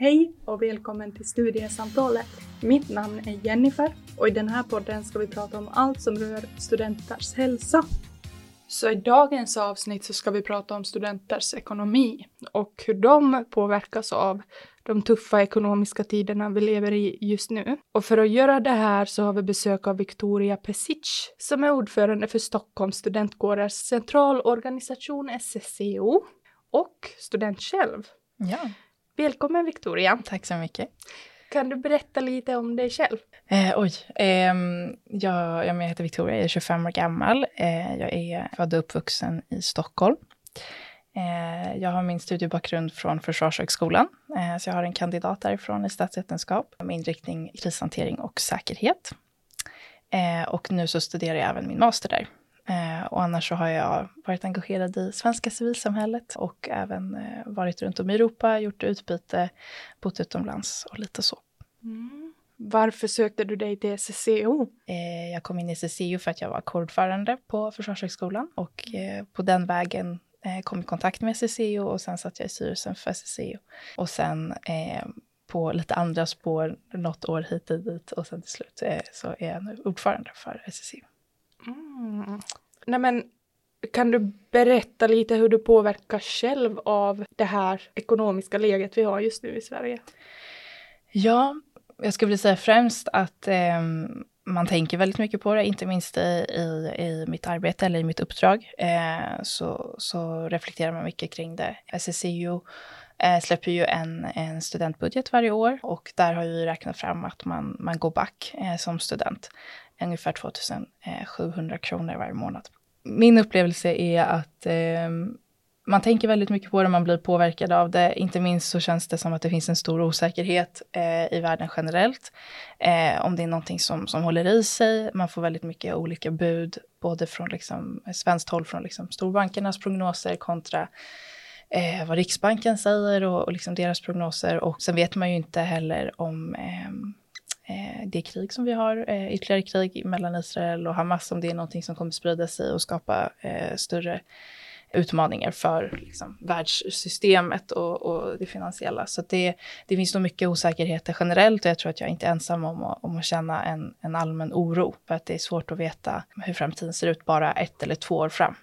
Hej och välkommen till studiesamtalet. Mitt namn är Jennifer och i den här podden ska vi prata om allt som rör studenters hälsa. Så i dagens avsnitt så ska vi prata om studenters ekonomi och hur de påverkas av de tuffa ekonomiska tiderna vi lever i just nu. Och för att göra det här så har vi besök av Victoria Pesic som är ordförande för Stockholms studentkårers centralorganisation SSCO och student själv. Ja. Välkommen Victoria! Tack så mycket. Kan du berätta lite om dig själv? Eh, oj, eh, jag, jag heter Victoria, jag är 25 år gammal. Eh, jag är född och uppvuxen i Stockholm. Eh, jag har min studiebakgrund från Försvarshögskolan, eh, så jag har en kandidat därifrån i statsvetenskap med inriktning krishantering och säkerhet. Eh, och nu så studerar jag även min master där. Eh, och annars så har jag varit engagerad i svenska civilsamhället och även eh, varit runt om i Europa, gjort utbyte, bott utomlands och lite så. Mm. Varför sökte du dig till SSCO? Eh, jag kom in i SSCO för att jag var kårordförande på Försvarshögskolan och på den vägen kom i kontakt med SSCO och sen satt jag i styrelsen för SSCO. Och sen på lite andra spår, något år hit och dit och sen till slut så är jag nu ordförande för SSCO. Mm. Nej men, kan du berätta lite hur du påverkas själv av det här ekonomiska läget vi har just nu i Sverige? Ja, jag skulle vilja säga främst att eh, man tänker väldigt mycket på det, inte minst i, i, i mitt arbete eller i mitt uppdrag. Eh, så, så reflekterar man mycket kring det. SSCO eh, släpper ju en, en studentbudget varje år och där har vi räknat fram att man, man går back eh, som student ungefär 2700 kronor varje månad. Min upplevelse är att eh, man tänker väldigt mycket på det, man blir påverkad av det. Inte minst så känns det som att det finns en stor osäkerhet eh, i världen generellt. Eh, om det är någonting som, som håller i sig. Man får väldigt mycket olika bud, både från liksom, svenskt håll, från liksom, storbankernas prognoser kontra eh, vad Riksbanken säger och, och liksom deras prognoser. Och sen vet man ju inte heller om eh, Eh, det krig som vi har, eh, ytterligare krig mellan Israel och Hamas, om det är någonting som kommer sprida sig och skapa eh, större utmaningar för liksom, världssystemet och, och det finansiella. Så det, det finns nog mycket osäkerheter generellt och jag tror att jag inte är ensam om, att, om att känna en, en allmän oro för att det är svårt att veta hur framtiden ser ut bara ett eller två år fram.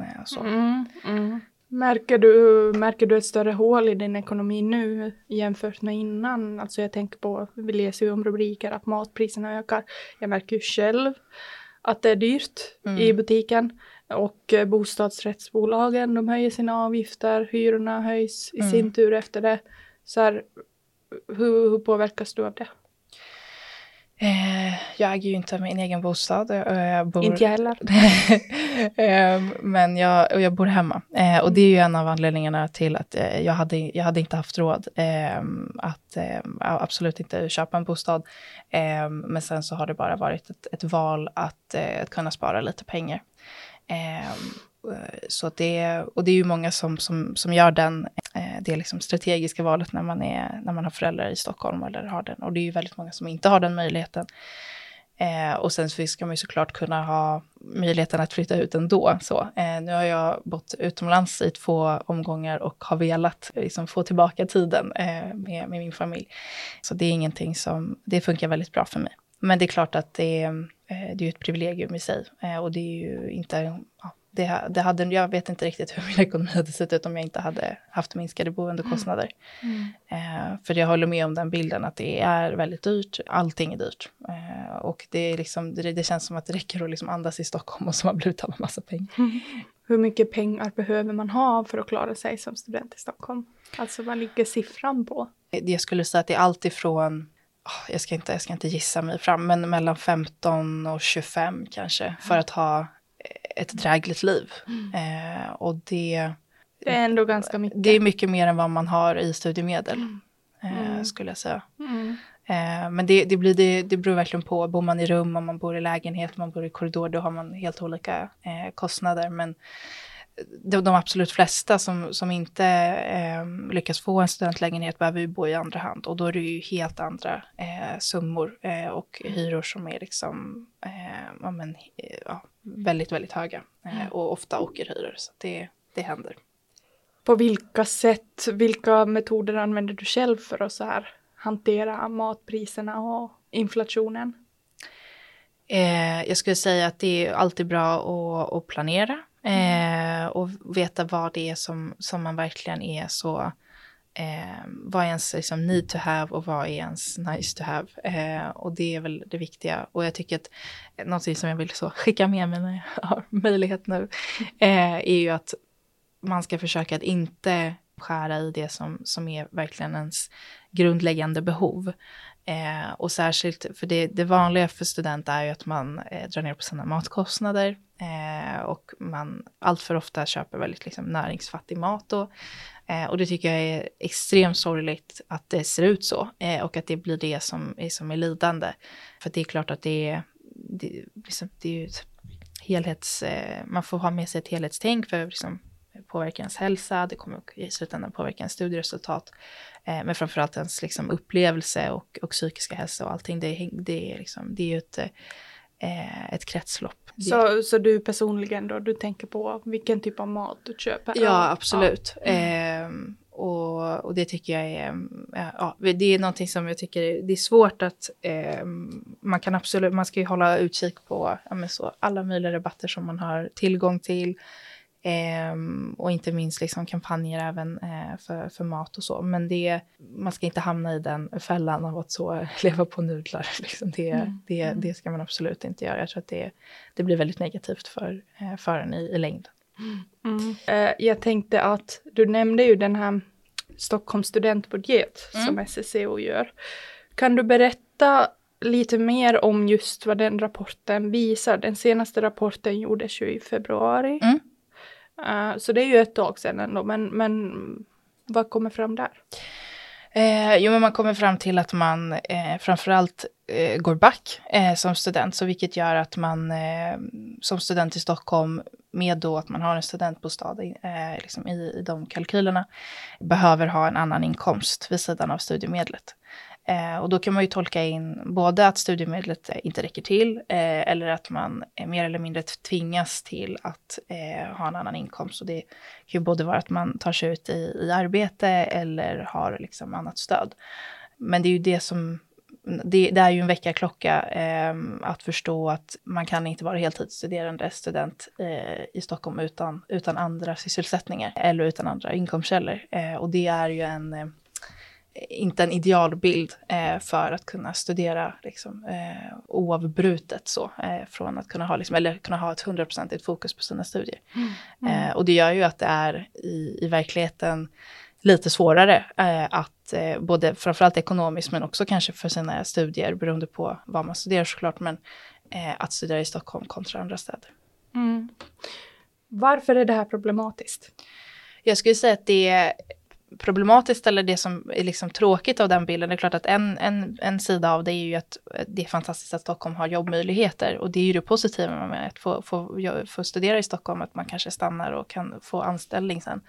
Eh, så. Mm, mm. Märker du, märker du ett större hål i din ekonomi nu jämfört med innan? Alltså jag tänker på, vi läser ju om rubriker att matpriserna ökar. Jag märker ju själv att det är dyrt mm. i butiken. Och bostadsrättsbolagen, de höjer sina avgifter, hyrorna höjs i mm. sin tur efter det. Så här, hur, hur påverkas du av det? Eh, jag äger ju inte min egen bostad. Jag bor... Inte jag heller. eh, men jag, och jag bor hemma. Eh, och det är ju en av anledningarna till att eh, jag, hade, jag hade inte haft råd ehm, att ehm, absolut inte köpa en bostad. Ehm, men sen så har det bara varit ett, ett val att, eh, att kunna spara lite pengar. Eh, så det, och det är ju många som, som, som gör den, eh, det liksom strategiska valet när man, är, när man har föräldrar i Stockholm eller har den. Och det är ju väldigt många som inte har den möjligheten. Eh, och sen så ska man ju såklart kunna ha möjligheten att flytta ut ändå. Så, eh, nu har jag bott utomlands i två omgångar och har velat eh, liksom, få tillbaka tiden eh, med, med min familj. Så det är ingenting som, det funkar väldigt bra för mig. Men det är klart att det, är, eh, det är ett privilegium i sig och det är ju inte, ja, det, det hade, jag vet inte riktigt hur min ekonomi hade sett ut om jag inte hade haft minskade boendekostnader. Mm. Eh, för jag håller med om den bilden att det är väldigt dyrt, allting är dyrt. Eh, och det, är liksom, det, det, känns som att det räcker att liksom andas i Stockholm och så man blir utan en massa pengar. Mm. Hur mycket pengar behöver man ha för att klara sig som student i Stockholm? Alltså vad ligger siffran på? Jag skulle säga att det är allt ifrån jag ska, inte, jag ska inte gissa mig fram, men mellan 15 och 25 kanske, för att ha ett drägligt liv. Mm. Eh, och det, det är ändå ganska mycket. Det är mycket mer än vad man har i studiemedel, mm. eh, skulle jag säga. Mm. Eh, men det, det, blir, det, det beror verkligen på, bor man i rum, om man bor i lägenhet, om man bor i korridor, då har man helt olika eh, kostnader. Men de, de absolut flesta som, som inte eh, lyckas få en studentlägenhet behöver ju bo i andra hand och då är det ju helt andra eh, summor eh, och hyror som är liksom eh, ja, men, ja, väldigt, väldigt höga eh, mm. och ofta ockerhyror. Så det, det händer. På vilka sätt, vilka metoder använder du själv för att så här hantera matpriserna och inflationen? Eh, jag skulle säga att det är alltid bra att, att planera eh, och veta vad det är som, som man verkligen är så Eh, vad är ens liksom, need to have och vad är ens nice to have? Eh, och det är väl det viktiga. Och jag tycker att någonting som jag vill så skicka med mig när jag har möjlighet nu eh, är ju att man ska försöka att inte skära i det som, som är verkligen ens grundläggande behov. Eh, och särskilt, för det, det vanliga för studenter är ju att man eh, drar ner på sina matkostnader eh, och man allt för ofta köper väldigt liksom, näringsfattig mat då. Eh, och det tycker jag är extremt sorgligt att det ser ut så eh, och att det blir det som är, som är lidande. För det är klart att det är, det, liksom, det är ju ett helhets, eh, man får ha med sig ett helhetstänk för liksom, påverka ens hälsa, det kommer i slutändan påverka ens studieresultat. Eh, men framförallt ens liksom, upplevelse och, och psykiska hälsa och allting. Det, det, är, liksom, det är ju ett, eh, ett kretslopp. Så, så du personligen då, du tänker på vilken typ av mat du köper? Ja, absolut. Ja. Eh, och, och, det tycker jag är, ja, det är någonting som jag tycker det är svårt att, eh, man kan absolut, man ska ju hålla utkik på ja, så, alla möjliga rabatter som man har tillgång till. Eh, och inte minst liksom kampanjer även eh, för, för mat och så. Men det, man ska inte hamna i den fällan av att så leva på nudlar. Liksom det, mm. Det, mm. det ska man absolut inte göra. Jag tror att det, det blir väldigt negativt för, eh, för en i, i längden. Mm. Eh, jag tänkte att du nämnde ju den här Stockholms studentbudget mm. som SSCO gör. Kan du berätta lite mer om just vad den rapporten visar? Den senaste rapporten gjordes ju i februari. Uh, så det är ju ett tag sedan ändå, men, men vad kommer fram där? Eh, jo, men man kommer fram till att man eh, framförallt eh, går back eh, som student, så vilket gör att man eh, som student i Stockholm, med då att man har en studentbostad eh, liksom i, i de kalkylerna, behöver ha en annan inkomst vid sidan av studiemedlet. Eh, och då kan man ju tolka in både att studiemedlet inte räcker till eh, eller att man mer eller mindre tvingas till att eh, ha en annan inkomst. Och det kan ju både vara att man tar sig ut i, i arbete eller har liksom annat stöd. Men det är ju det som det, det, är ju en väckarklocka eh, att förstå att man kan inte vara heltidsstuderande student eh, i Stockholm utan, utan andra sysselsättningar eller utan andra inkomstkällor. Eh, och det är ju en eh, inte en idealbild eh, för att kunna studera liksom, eh, oavbrutet så, eh, från att kunna ha, liksom, eller kunna ha ett hundraprocentigt fokus på sina studier. Mm. Eh, och det gör ju att det är i, i verkligheten lite svårare eh, att eh, både framförallt ekonomiskt men också kanske för sina studier beroende på vad man studerar såklart, men eh, att studera i Stockholm kontra andra städer. Mm. Varför är det här problematiskt? Jag skulle säga att det problematiskt eller det som är liksom tråkigt av den bilden, det är klart att en, en, en sida av det är ju att eh, det är fantastiskt att Stockholm har jobbmöjligheter och det är ju det positiva med att få, få, få studera i Stockholm, att man kanske stannar och kan få anställning sen.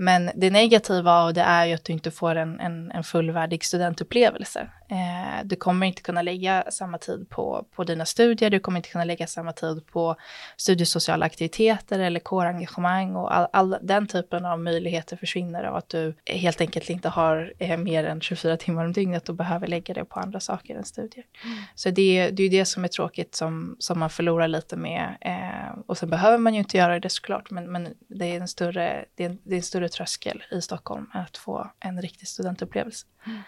Men det negativa av det är ju att du inte får en, en, en fullvärdig studentupplevelse. Eh, du kommer inte kunna lägga samma tid på, på dina studier, du kommer inte kunna lägga samma tid på studiesociala aktiviteter eller kårengagemang och all, all den typen av möjligheter försvinner av att du helt enkelt inte har eh, mer än 24 timmar om dygnet och behöver lägga det på andra saker än studier. Mm. Så det, det är ju det som är tråkigt som, som man förlorar lite med. Eh, och sen behöver man ju inte göra det såklart, men, men det är en större, det är en, det är en större större tröskel i Stockholm att få en riktig studentupplevelse. Mm.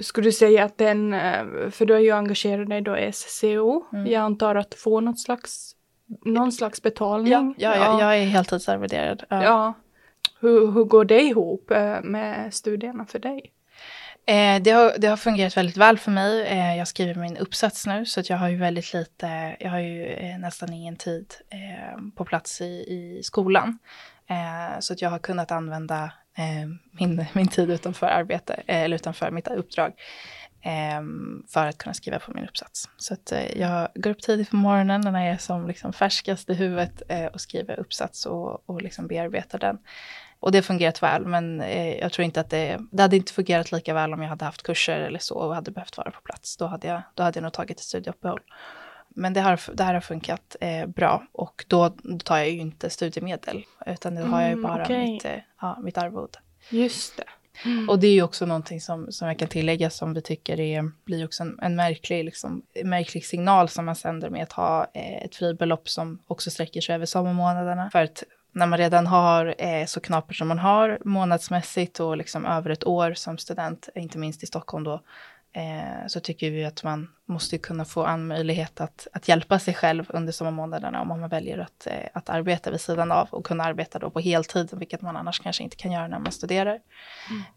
Skulle du säga att den, eh, för du är ju engagerad dig då i SCO, mm. jag antar att får något slags, någon slags betalning? Ja, ja, ja. jag är heltidsarvoderad. Ja. ja. Hur, hur går det ihop eh, med studierna för dig? Eh, det, har, det har fungerat väldigt väl för mig. Eh, jag skriver min uppsats nu så att jag har ju väldigt lite, jag har ju eh, nästan ingen tid eh, på plats i, i skolan. Eh, så att jag har kunnat använda eh, min, min tid utanför arbete, eh, eller utanför mitt uppdrag, eh, för att kunna skriva på min uppsats. Så att eh, jag går upp tidigt på morgonen när jag är som liksom färskast i huvudet eh, och skriver uppsats och, och liksom bearbetar den. Och det har fungerat väl, men eh, jag tror inte att det, det hade inte fungerat lika väl om jag hade haft kurser eller så och hade behövt vara på plats. Då hade jag, då hade jag nog tagit ett studieuppehåll men det har, det här har funkat eh, bra och då, då, tar jag ju inte studiemedel utan då har jag ju mm, bara okay. mitt, eh, ja, mitt arvode. Just det. Mm. Och det är ju också någonting som, som jag kan tillägga som vi tycker är, blir också en, en märklig, liksom, märklig signal som man sänder med att ha eh, ett fribelopp som också sträcker sig över sommarmånaderna. För att när man redan har eh, så knapert som man har månadsmässigt och liksom över ett år som student, inte minst i Stockholm då, eh, så tycker vi att man måste kunna få en möjlighet att, att hjälpa sig själv under sommarmånaderna om man väljer att, eh, att arbeta vid sidan av och kunna arbeta då på heltid, vilket man annars kanske inte kan göra när man studerar.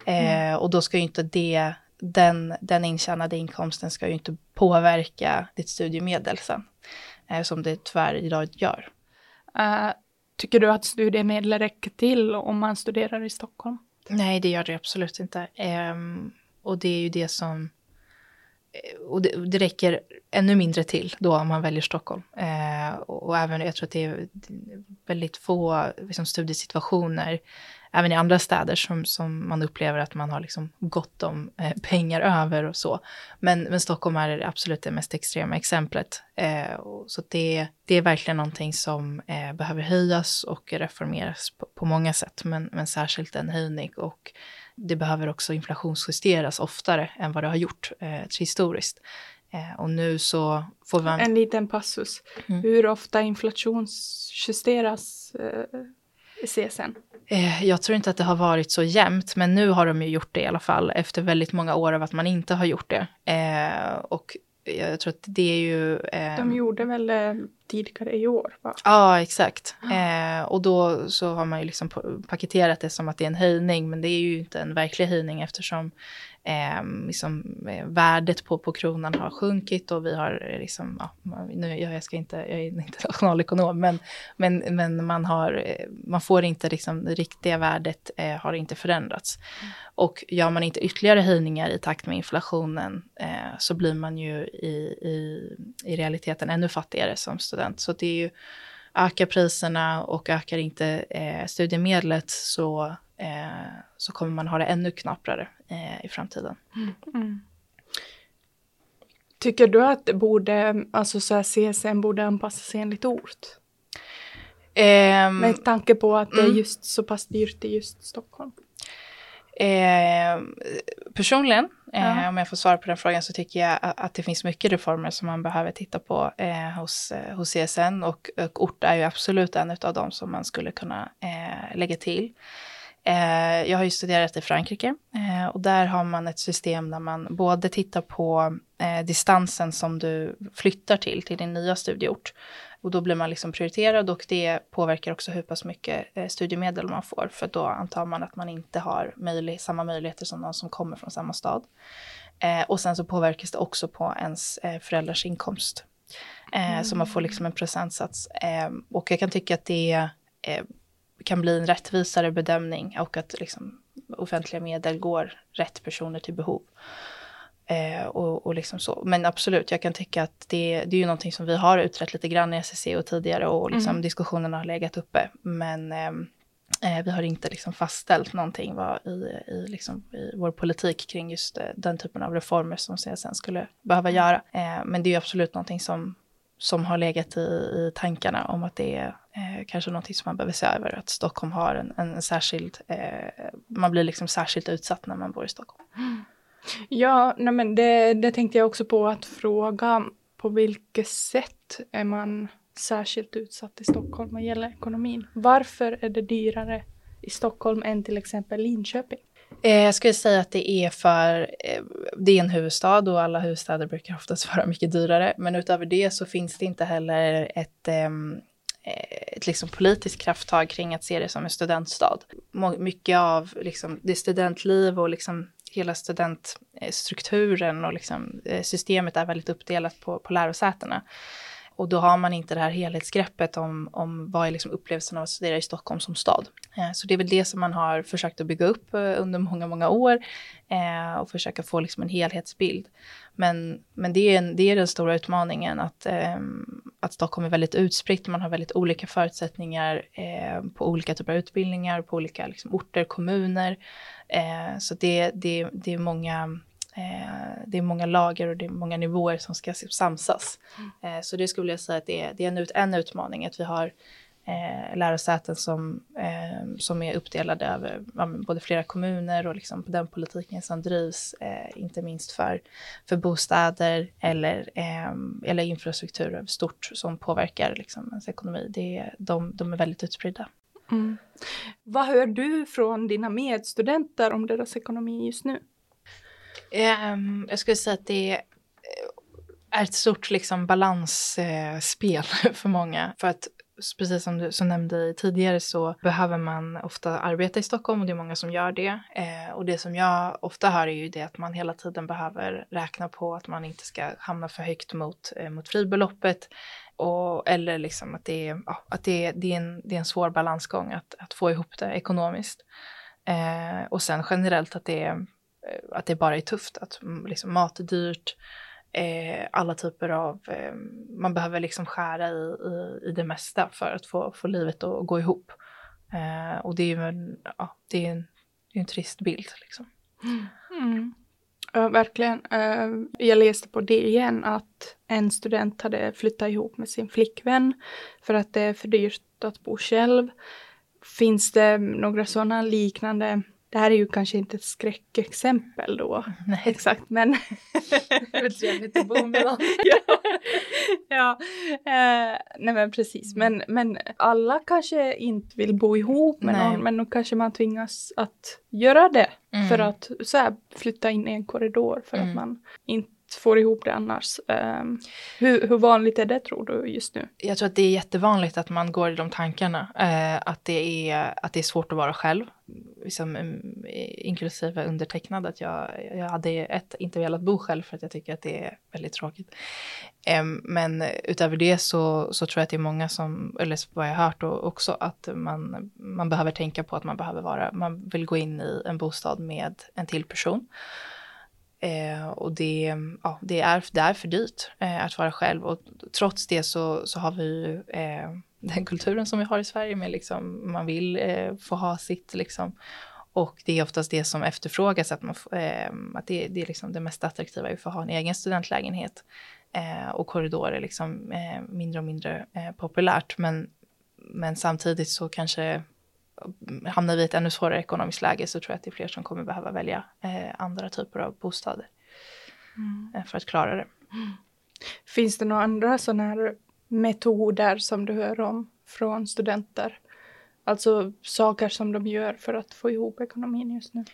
Mm. Eh, och då ska ju inte det, den, den intjänade inkomsten ska ju inte påverka ditt studiemedel sen, eh, som det tyvärr idag gör. Uh, tycker du att studiemedel räcker till om man studerar i Stockholm? Nej, det gör det absolut inte. Um, och det är ju det som... Eh, och det, det räcker ännu mindre till då om man väljer Stockholm. Eh, och, och, även, jag tror att det är väldigt få liksom, studiesituationer, även i andra städer, som, som man upplever att man har liksom gott om eh, pengar över och så. Men, men Stockholm är absolut det mest extrema exemplet. Eh, och, så det, det är verkligen någonting som eh, behöver höjas och reformeras på, på många sätt, men, men särskilt en höjning. Och det behöver också inflationsjusteras oftare än vad det har gjort eh, historiskt. Eh, och nu så får man... En liten passus. Mm. Hur ofta inflationsjusteras eh, CSN? Eh, jag tror inte att det har varit så jämnt, men nu har de ju gjort det i alla fall efter väldigt många år av att man inte har gjort det. Eh, och jag tror att det är ju... Eh, de gjorde väl eh, tidigare i år? Va? Ja, exakt. Eh, och då så har man ju liksom paketerat det som att det är en höjning, men det är ju inte en verklig höjning eftersom eh, liksom, eh, värdet på, på kronan har sjunkit och vi har eh, liksom, ja, nu, jag, ska inte, jag är inte nationalekonom, men, men, men man, har, eh, man får inte liksom, det riktiga värdet eh, har inte förändrats. Mm. Och gör man inte ytterligare höjningar i takt med inflationen eh, så blir man ju i, i, i realiteten ännu fattigare som student. Så det är ju, ökar priserna och ökar inte eh, studiemedlet så eh, så kommer man ha det ännu knapprare eh, i framtiden. Mm. Mm. Tycker du att det borde, alltså så här CSN borde anpassa sig enligt ort? Um, Med tanke på att det är mm. just så pass dyrt i just Stockholm. Eh, personligen, eh, om jag får svara på den frågan, så tycker jag att, att, det finns mycket reformer som man behöver titta på eh, hos, eh, hos CSN och, och ort är ju absolut en av dem som man skulle kunna eh, lägga till. Eh, jag har ju studerat i Frankrike eh, och där har man ett system där man både tittar på eh, distansen som du flyttar till, till din nya studieort. Och då blir man liksom prioriterad och det påverkar också hur pass mycket studiemedel man får. För då antar man att man inte har möjlig, samma möjligheter som någon som kommer från samma stad. Och sen så påverkas det också på ens föräldrars inkomst. Mm. Så man får liksom en procentsats. och jag kan tycka att det är kan bli en rättvisare bedömning och att liksom, offentliga medel går rätt personer till behov. Eh, och, och liksom så. Men absolut, jag kan tycka att det, det är ju någonting som vi har utrett lite grann i SSC och tidigare och liksom mm. diskussionerna har legat uppe. Men eh, eh, vi har inte liksom fastställt någonting vad, i, i, liksom, i vår politik kring just eh, den typen av reformer som CSN skulle behöva göra. Eh, men det är ju absolut någonting som som har legat i, i tankarna om att det är eh, kanske någonting som man behöver se över. Att Stockholm har en, en särskild, eh, man blir liksom särskilt utsatt när man bor i Stockholm. Ja, nej men det, det tänkte jag också på att fråga på vilket sätt är man särskilt utsatt i Stockholm vad gäller ekonomin? Varför är det dyrare i Stockholm än till exempel Linköping? Eh, jag skulle säga att det är för, eh, det är en huvudstad och alla huvudstäder brukar oftast vara mycket dyrare. Men utöver det så finns det inte heller ett, eh, Eh, ett liksom politiskt krafttag kring att se det som en studentstad. Mycket av liksom det studentliv och liksom hela studentstrukturen och liksom eh, systemet är väldigt uppdelat på, på lärosätena. Och då har man inte det här helhetsgreppet om, om vad är liksom upplevelsen av att studera i Stockholm som stad. Eh, så det är väl det som man har försökt att bygga upp eh, under många, många år eh, och försöka få liksom en helhetsbild. Men, men det, är en, det är den stora utmaningen att, eh, att Stockholm är väldigt utspritt. Man har väldigt olika förutsättningar eh, på olika typer av utbildningar, på olika liksom, orter, kommuner. Eh, så det, det, det är många det är många lager och det är många nivåer som ska samsas. Mm. Eh, så det skulle jag säga att det är, det är en, ut, en utmaning att vi har eh, lärosäten som, eh, som är uppdelade över ja, både flera kommuner och liksom den politiken som drivs, eh, inte minst för, för bostäder eller, eh, eller infrastruktur över stort som påverkar liksom, ens ekonomi. Det, de, de är väldigt utspridda. Mm. Vad hör du från dina medstudenter om deras ekonomi just nu? Um, jag skulle säga att det är ett stort liksom, balansspel eh, för många. För att precis som du som nämnde tidigare så behöver man ofta arbeta i Stockholm och det är många som gör det. Eh, och det som jag ofta hör är ju det att man hela tiden behöver räkna på att man inte ska hamna för högt mot, eh, mot fribeloppet. Och, eller liksom att, det är, ja, att det, är, det, är en, det är en svår balansgång att, att få ihop det ekonomiskt. Eh, och sen generellt att det, är, Eh, att det bara är tufft, att mm, liksom, mat är dyrt, eh, alla typer av, eh, man behöver liksom skära i, i, i, det mesta för att få, få livet att gå ihop. Eh, och det är ju en, ja, det är en, det är en trist bild liksom. Mm. Ja, verkligen. Eh, jag läste på DN att en student hade flyttat ihop med sin flickvän för att det är för dyrt att bo själv. Finns det några sådana liknande det här är ju kanske inte ett skräckexempel då. Nej. Exakt, men... det är trevligt att bo med någon. ja, ja. Eh, nej men precis. Men, men alla kanske inte vill bo ihop med nej. någon, men då kanske man tvingas att göra det. Mm. För att så här, flytta in i en korridor för mm. att man inte får ihop det annars. Um, hur, hur, vanligt är det tror du just nu? Jag tror att det är jättevanligt att man går i de tankarna. Uh, att, det är, att det är svårt att vara själv. Liksom, um, inklusive undertecknad. Att jag, jag hade ett, inte velat bo själv för att jag tycker att det är väldigt tråkigt. Um, men utöver det så, så tror jag att det är många som, eller vad jag har hört också, att man, man behöver tänka på att man behöver vara, man vill gå in i en bostad med en till person. Eh, och det, ja, det, är, det är för dyrt eh, att vara själv och trots det så, så har vi ju eh, den kulturen som vi har i Sverige med liksom, man vill eh, få ha sitt liksom. Och det är oftast det som efterfrågas, att, man, eh, att det, det är liksom det mest attraktiva är att få ha en egen studentlägenhet. Eh, och korridor är liksom eh, mindre och mindre eh, populärt. Men, men samtidigt så kanske hamnar vi i ett ännu svårare ekonomiskt läge så tror jag att det är fler som kommer behöva välja eh, andra typer av bostäder mm. eh, för att klara det. Mm. Finns det några andra sådana här metoder som du hör om från studenter? Alltså saker som de gör för att få ihop ekonomin just nu.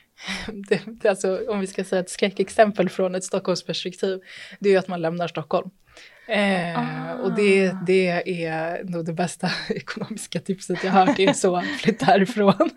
Det, det alltså, om vi ska säga ett skräckexempel från ett Stockholmsperspektiv, det är att man lämnar Stockholm. Eh, ah. Och det, ah. det är nog det bästa ekonomiska tipset jag har hört, det är så, flytta härifrån.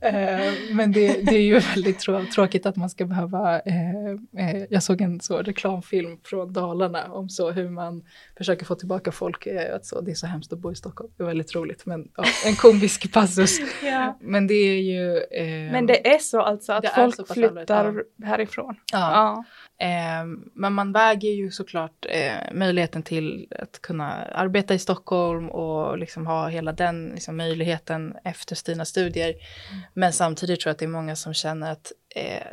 eh, men det, det, är ju väldigt trå tråkigt att man ska behöva, eh, eh, jag såg en så reklamfilm från Dalarna om så hur man försöker få tillbaka folk, eh, att så, det är så hemskt att bo i Stockholm, det är väldigt roligt, men ja, en komisk passus. ja. Men det är ju... Eh, men det är så alltså att folk flyttar härifrån? Ja. ja. Eh, men man väger ju såklart eh, möjligheten till att kunna arbeta i Stockholm och liksom ha hela den liksom, möjligheten efter sina studier. Mm. Men samtidigt tror jag att det är många som känner att eh,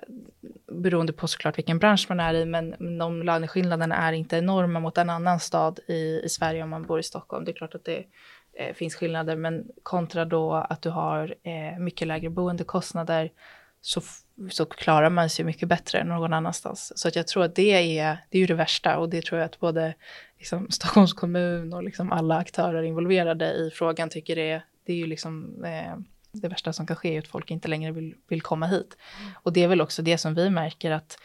beroende på såklart vilken bransch man är i, men de löneskillnaderna är inte enorma mot en annan stad i, i Sverige om man bor i Stockholm. Det är klart att det eh, finns skillnader, men kontra då att du har eh, mycket lägre boendekostnader så, så klarar man sig mycket bättre än någon annanstans. Så att jag tror att det är, det är ju det värsta och det tror jag att både liksom, Stockholms kommun och liksom alla aktörer involverade i frågan tycker det är, det är ju liksom eh, det värsta som kan ske är att folk inte längre vill, vill komma hit. Och det är väl också det som vi märker att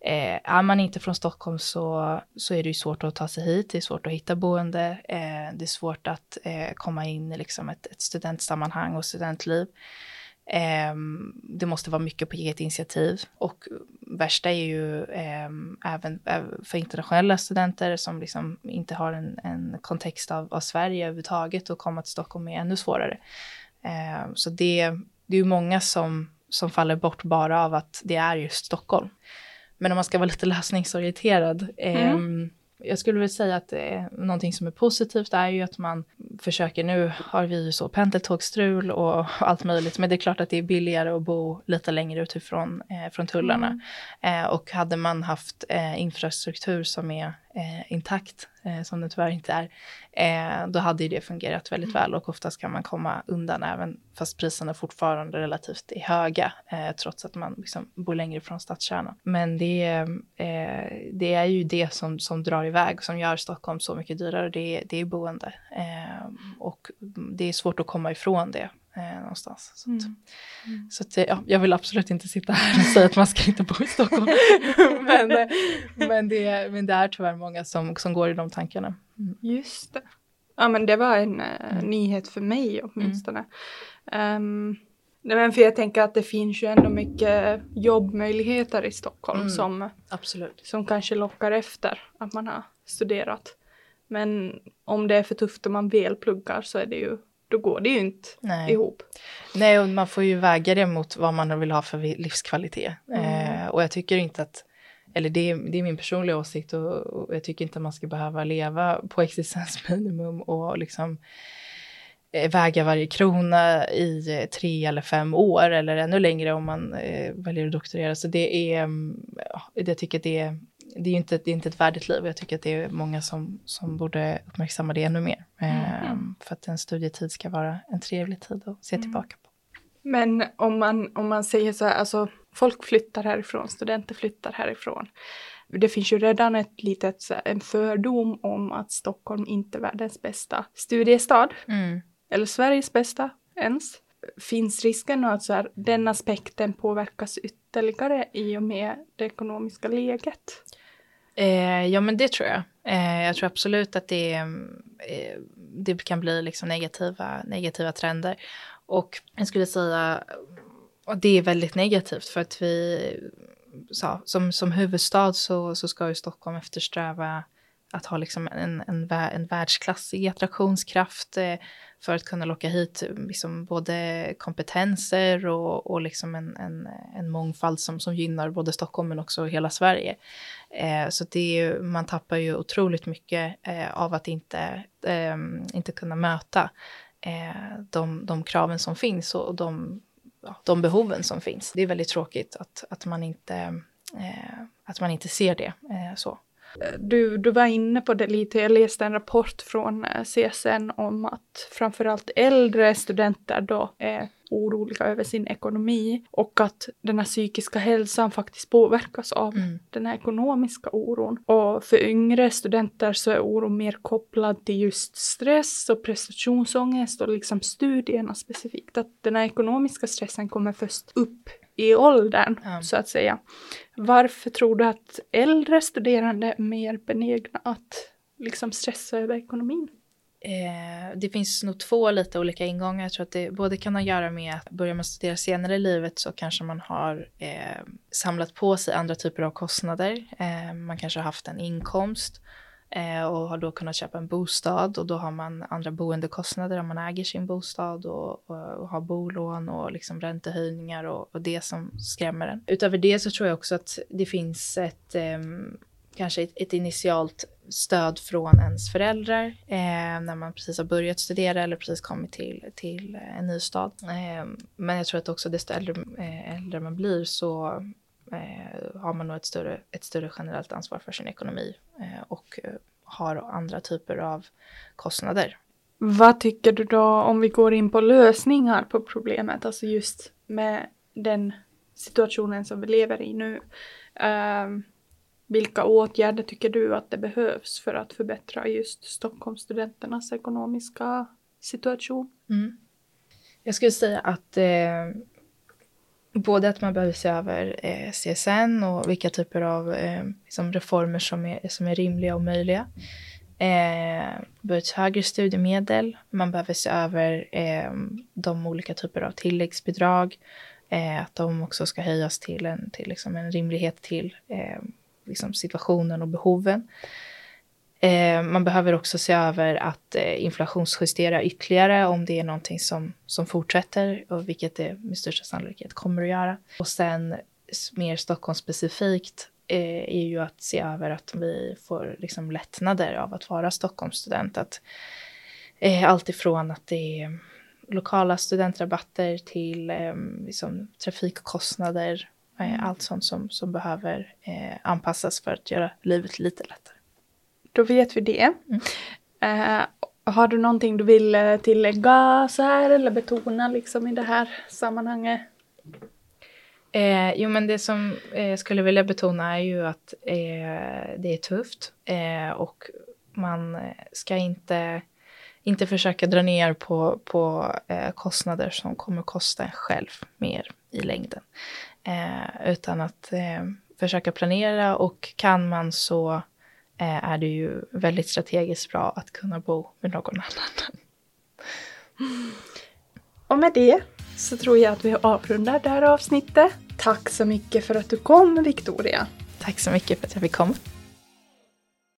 eh, är man inte från Stockholm så, så är det ju svårt att ta sig hit, det är svårt att hitta boende, eh, det är svårt att eh, komma in i liksom ett, ett studentsammanhang och studentliv. Eh, det måste vara mycket på eget initiativ och värsta är ju eh, även för internationella studenter som liksom inte har en, en kontext av, av Sverige överhuvudtaget och komma till Stockholm är ännu svårare. Eh, så det, det är ju många som, som faller bort bara av att det är just Stockholm. Men om man ska vara lite lösningsorienterad mm. Jag skulle vilja säga att eh, någonting som är positivt är ju att man försöker, nu har vi ju så pendeltågstrul och allt möjligt, men det är klart att det är billigare att bo lite längre utifrån eh, från tullarna. Mm. Eh, och hade man haft eh, infrastruktur som är eh, intakt, eh, som det tyvärr inte är, eh, då hade ju det fungerat väldigt väl och oftast kan man komma undan även fast priserna fortfarande relativt är höga, eh, trots att man liksom bor längre från stadskärnan. Men det, eh, det är ju det som, som drar iväg, som gör Stockholm så mycket dyrare, det, det är boende. Eh, och det är svårt att komma ifrån det eh, någonstans. Så, att, mm. Mm. så att, ja, jag vill absolut inte sitta här och säga att man ska inte bo i Stockholm. men, eh, men, det, men det är tyvärr många som, som går i de tankarna. Mm. Just det. Ja men det var en uh, nyhet för mig åtminstone. Um, Nej, men för jag tänker att det finns ju ändå mycket jobbmöjligheter i Stockholm mm, som, absolut. som kanske lockar efter att man har studerat. Men om det är för tufft och man väl pluggar så är det ju då går det ju inte Nej. ihop. Nej, och man får ju väga det mot vad man vill ha för livskvalitet. Mm. Eh, och jag tycker inte att, eller det, det är min personliga åsikt och, och, jag tycker inte att man ska behöva leva på existensminimum och liksom eh, väga varje krona i eh, tre eller fem år eller ännu längre om man eh, väljer att doktorera. Så det är, mm, jag tycker att det är det är ju inte, det är inte ett värdigt liv. Jag tycker att det är många som, som borde uppmärksamma det ännu mer. Mm. Ehm, för att en studietid ska vara en trevlig tid att se mm. tillbaka på. Men om man, om man säger så här, alltså folk flyttar härifrån, studenter flyttar härifrån. Det finns ju redan ett litet, en fördom om att Stockholm inte är världens bästa studiestad. Mm. Eller Sveriges bästa ens. Finns risken att så här, den aspekten påverkas ytterligare i och med det ekonomiska läget? Eh, ja, men det tror jag. Eh, jag tror absolut att det, eh, det kan bli liksom negativa, negativa trender. Och jag skulle säga att det är väldigt negativt för att vi, så, som, som huvudstad så, så ska ju Stockholm eftersträva att ha liksom en, en, en världsklassig attraktionskraft eh, för att kunna locka hit eh, liksom både kompetenser och, och liksom en, en, en mångfald som, som gynnar både Stockholm men också hela Sverige. Eh, så det är man tappar ju otroligt mycket eh, av att inte, eh, inte kunna möta eh, de, de kraven som finns och de, ja, de behoven som finns. Det är väldigt tråkigt att, att, man, inte, eh, att man inte ser det eh, så. Du, du var inne på det lite, jag läste en rapport från eh, CSN om att framförallt äldre studenter då är oroliga över sin ekonomi och att den här psykiska hälsan faktiskt påverkas av mm. den här ekonomiska oron. Och för yngre studenter så är oron mer kopplad till just stress och prestationsångest och liksom studierna specifikt. Att den här ekonomiska stressen kommer först upp i åldern ja. så att säga. Varför tror du att äldre studerande är mer benägna att liksom stressa över ekonomin? Eh, det finns nog två lite olika ingångar. Jag tror att det både kan ha att göra med att börjar man studera senare i livet så kanske man har eh, samlat på sig andra typer av kostnader. Eh, man kanske har haft en inkomst eh, och har då kunnat köpa en bostad och då har man andra boendekostnader om man äger sin bostad och, och, och har bolån och liksom räntehöjningar och, och, det som skrämmer en. Utöver det så tror jag också att det finns ett ehm, kanske ett, ett, initialt stöd från ens föräldrar eh, när man precis har börjat studera eller precis kommit till, till eh, en ny stad. Eh, men jag tror att också desto äldre, eh, äldre man blir så eh, har man nog ett större, ett större generellt ansvar för sin ekonomi eh, och eh, har andra typer av kostnader. Vad tycker du då om vi går in på lösningar på problemet, alltså just med den situationen som vi lever i nu. Um, vilka åtgärder tycker du att det behövs för att förbättra just Stockholmsstudenternas ekonomiska situation? Mm. Jag skulle säga att eh, både att man behöver se över eh, CSN och vilka typer av eh, liksom reformer som är, som är rimliga och möjliga. Eh, behövs högre studiemedel. Man behöver se över eh, de olika typer av tilläggsbidrag. Eh, att de också ska höjas till en, till liksom en rimlighet till eh, liksom situationen och behoven. Eh, man behöver också se över att eh, inflationsjustera ytterligare om det är någonting som, som fortsätter, och vilket det med största sannolikhet kommer att göra. Och sen mer Stockholmsspecifikt eh, är ju att se över att vi får liksom lättnader av att vara Stockholmsstudent. Att, eh, allt ifrån att det är lokala studentrabatter till eh, liksom, trafikkostnader, mm. allt sånt som, som behöver eh, anpassas för att göra livet lite lättare. Då vet vi det. Mm. Eh, har du någonting du vill eh, tillägga så här eller betona liksom i det här sammanhanget? Eh, jo, men det som eh, jag skulle vilja betona är ju att eh, det är tufft eh, och man ska inte, inte försöka dra ner på, på eh, kostnader som kommer kosta en själv mer i längden. Eh, utan att försöka planera och kan man så är det ju väldigt strategiskt bra att kunna bo med någon annan. Och med det så tror jag att vi avrundar det här avsnittet. Tack så mycket för att du kom Victoria. Tack så mycket för att jag fick komma.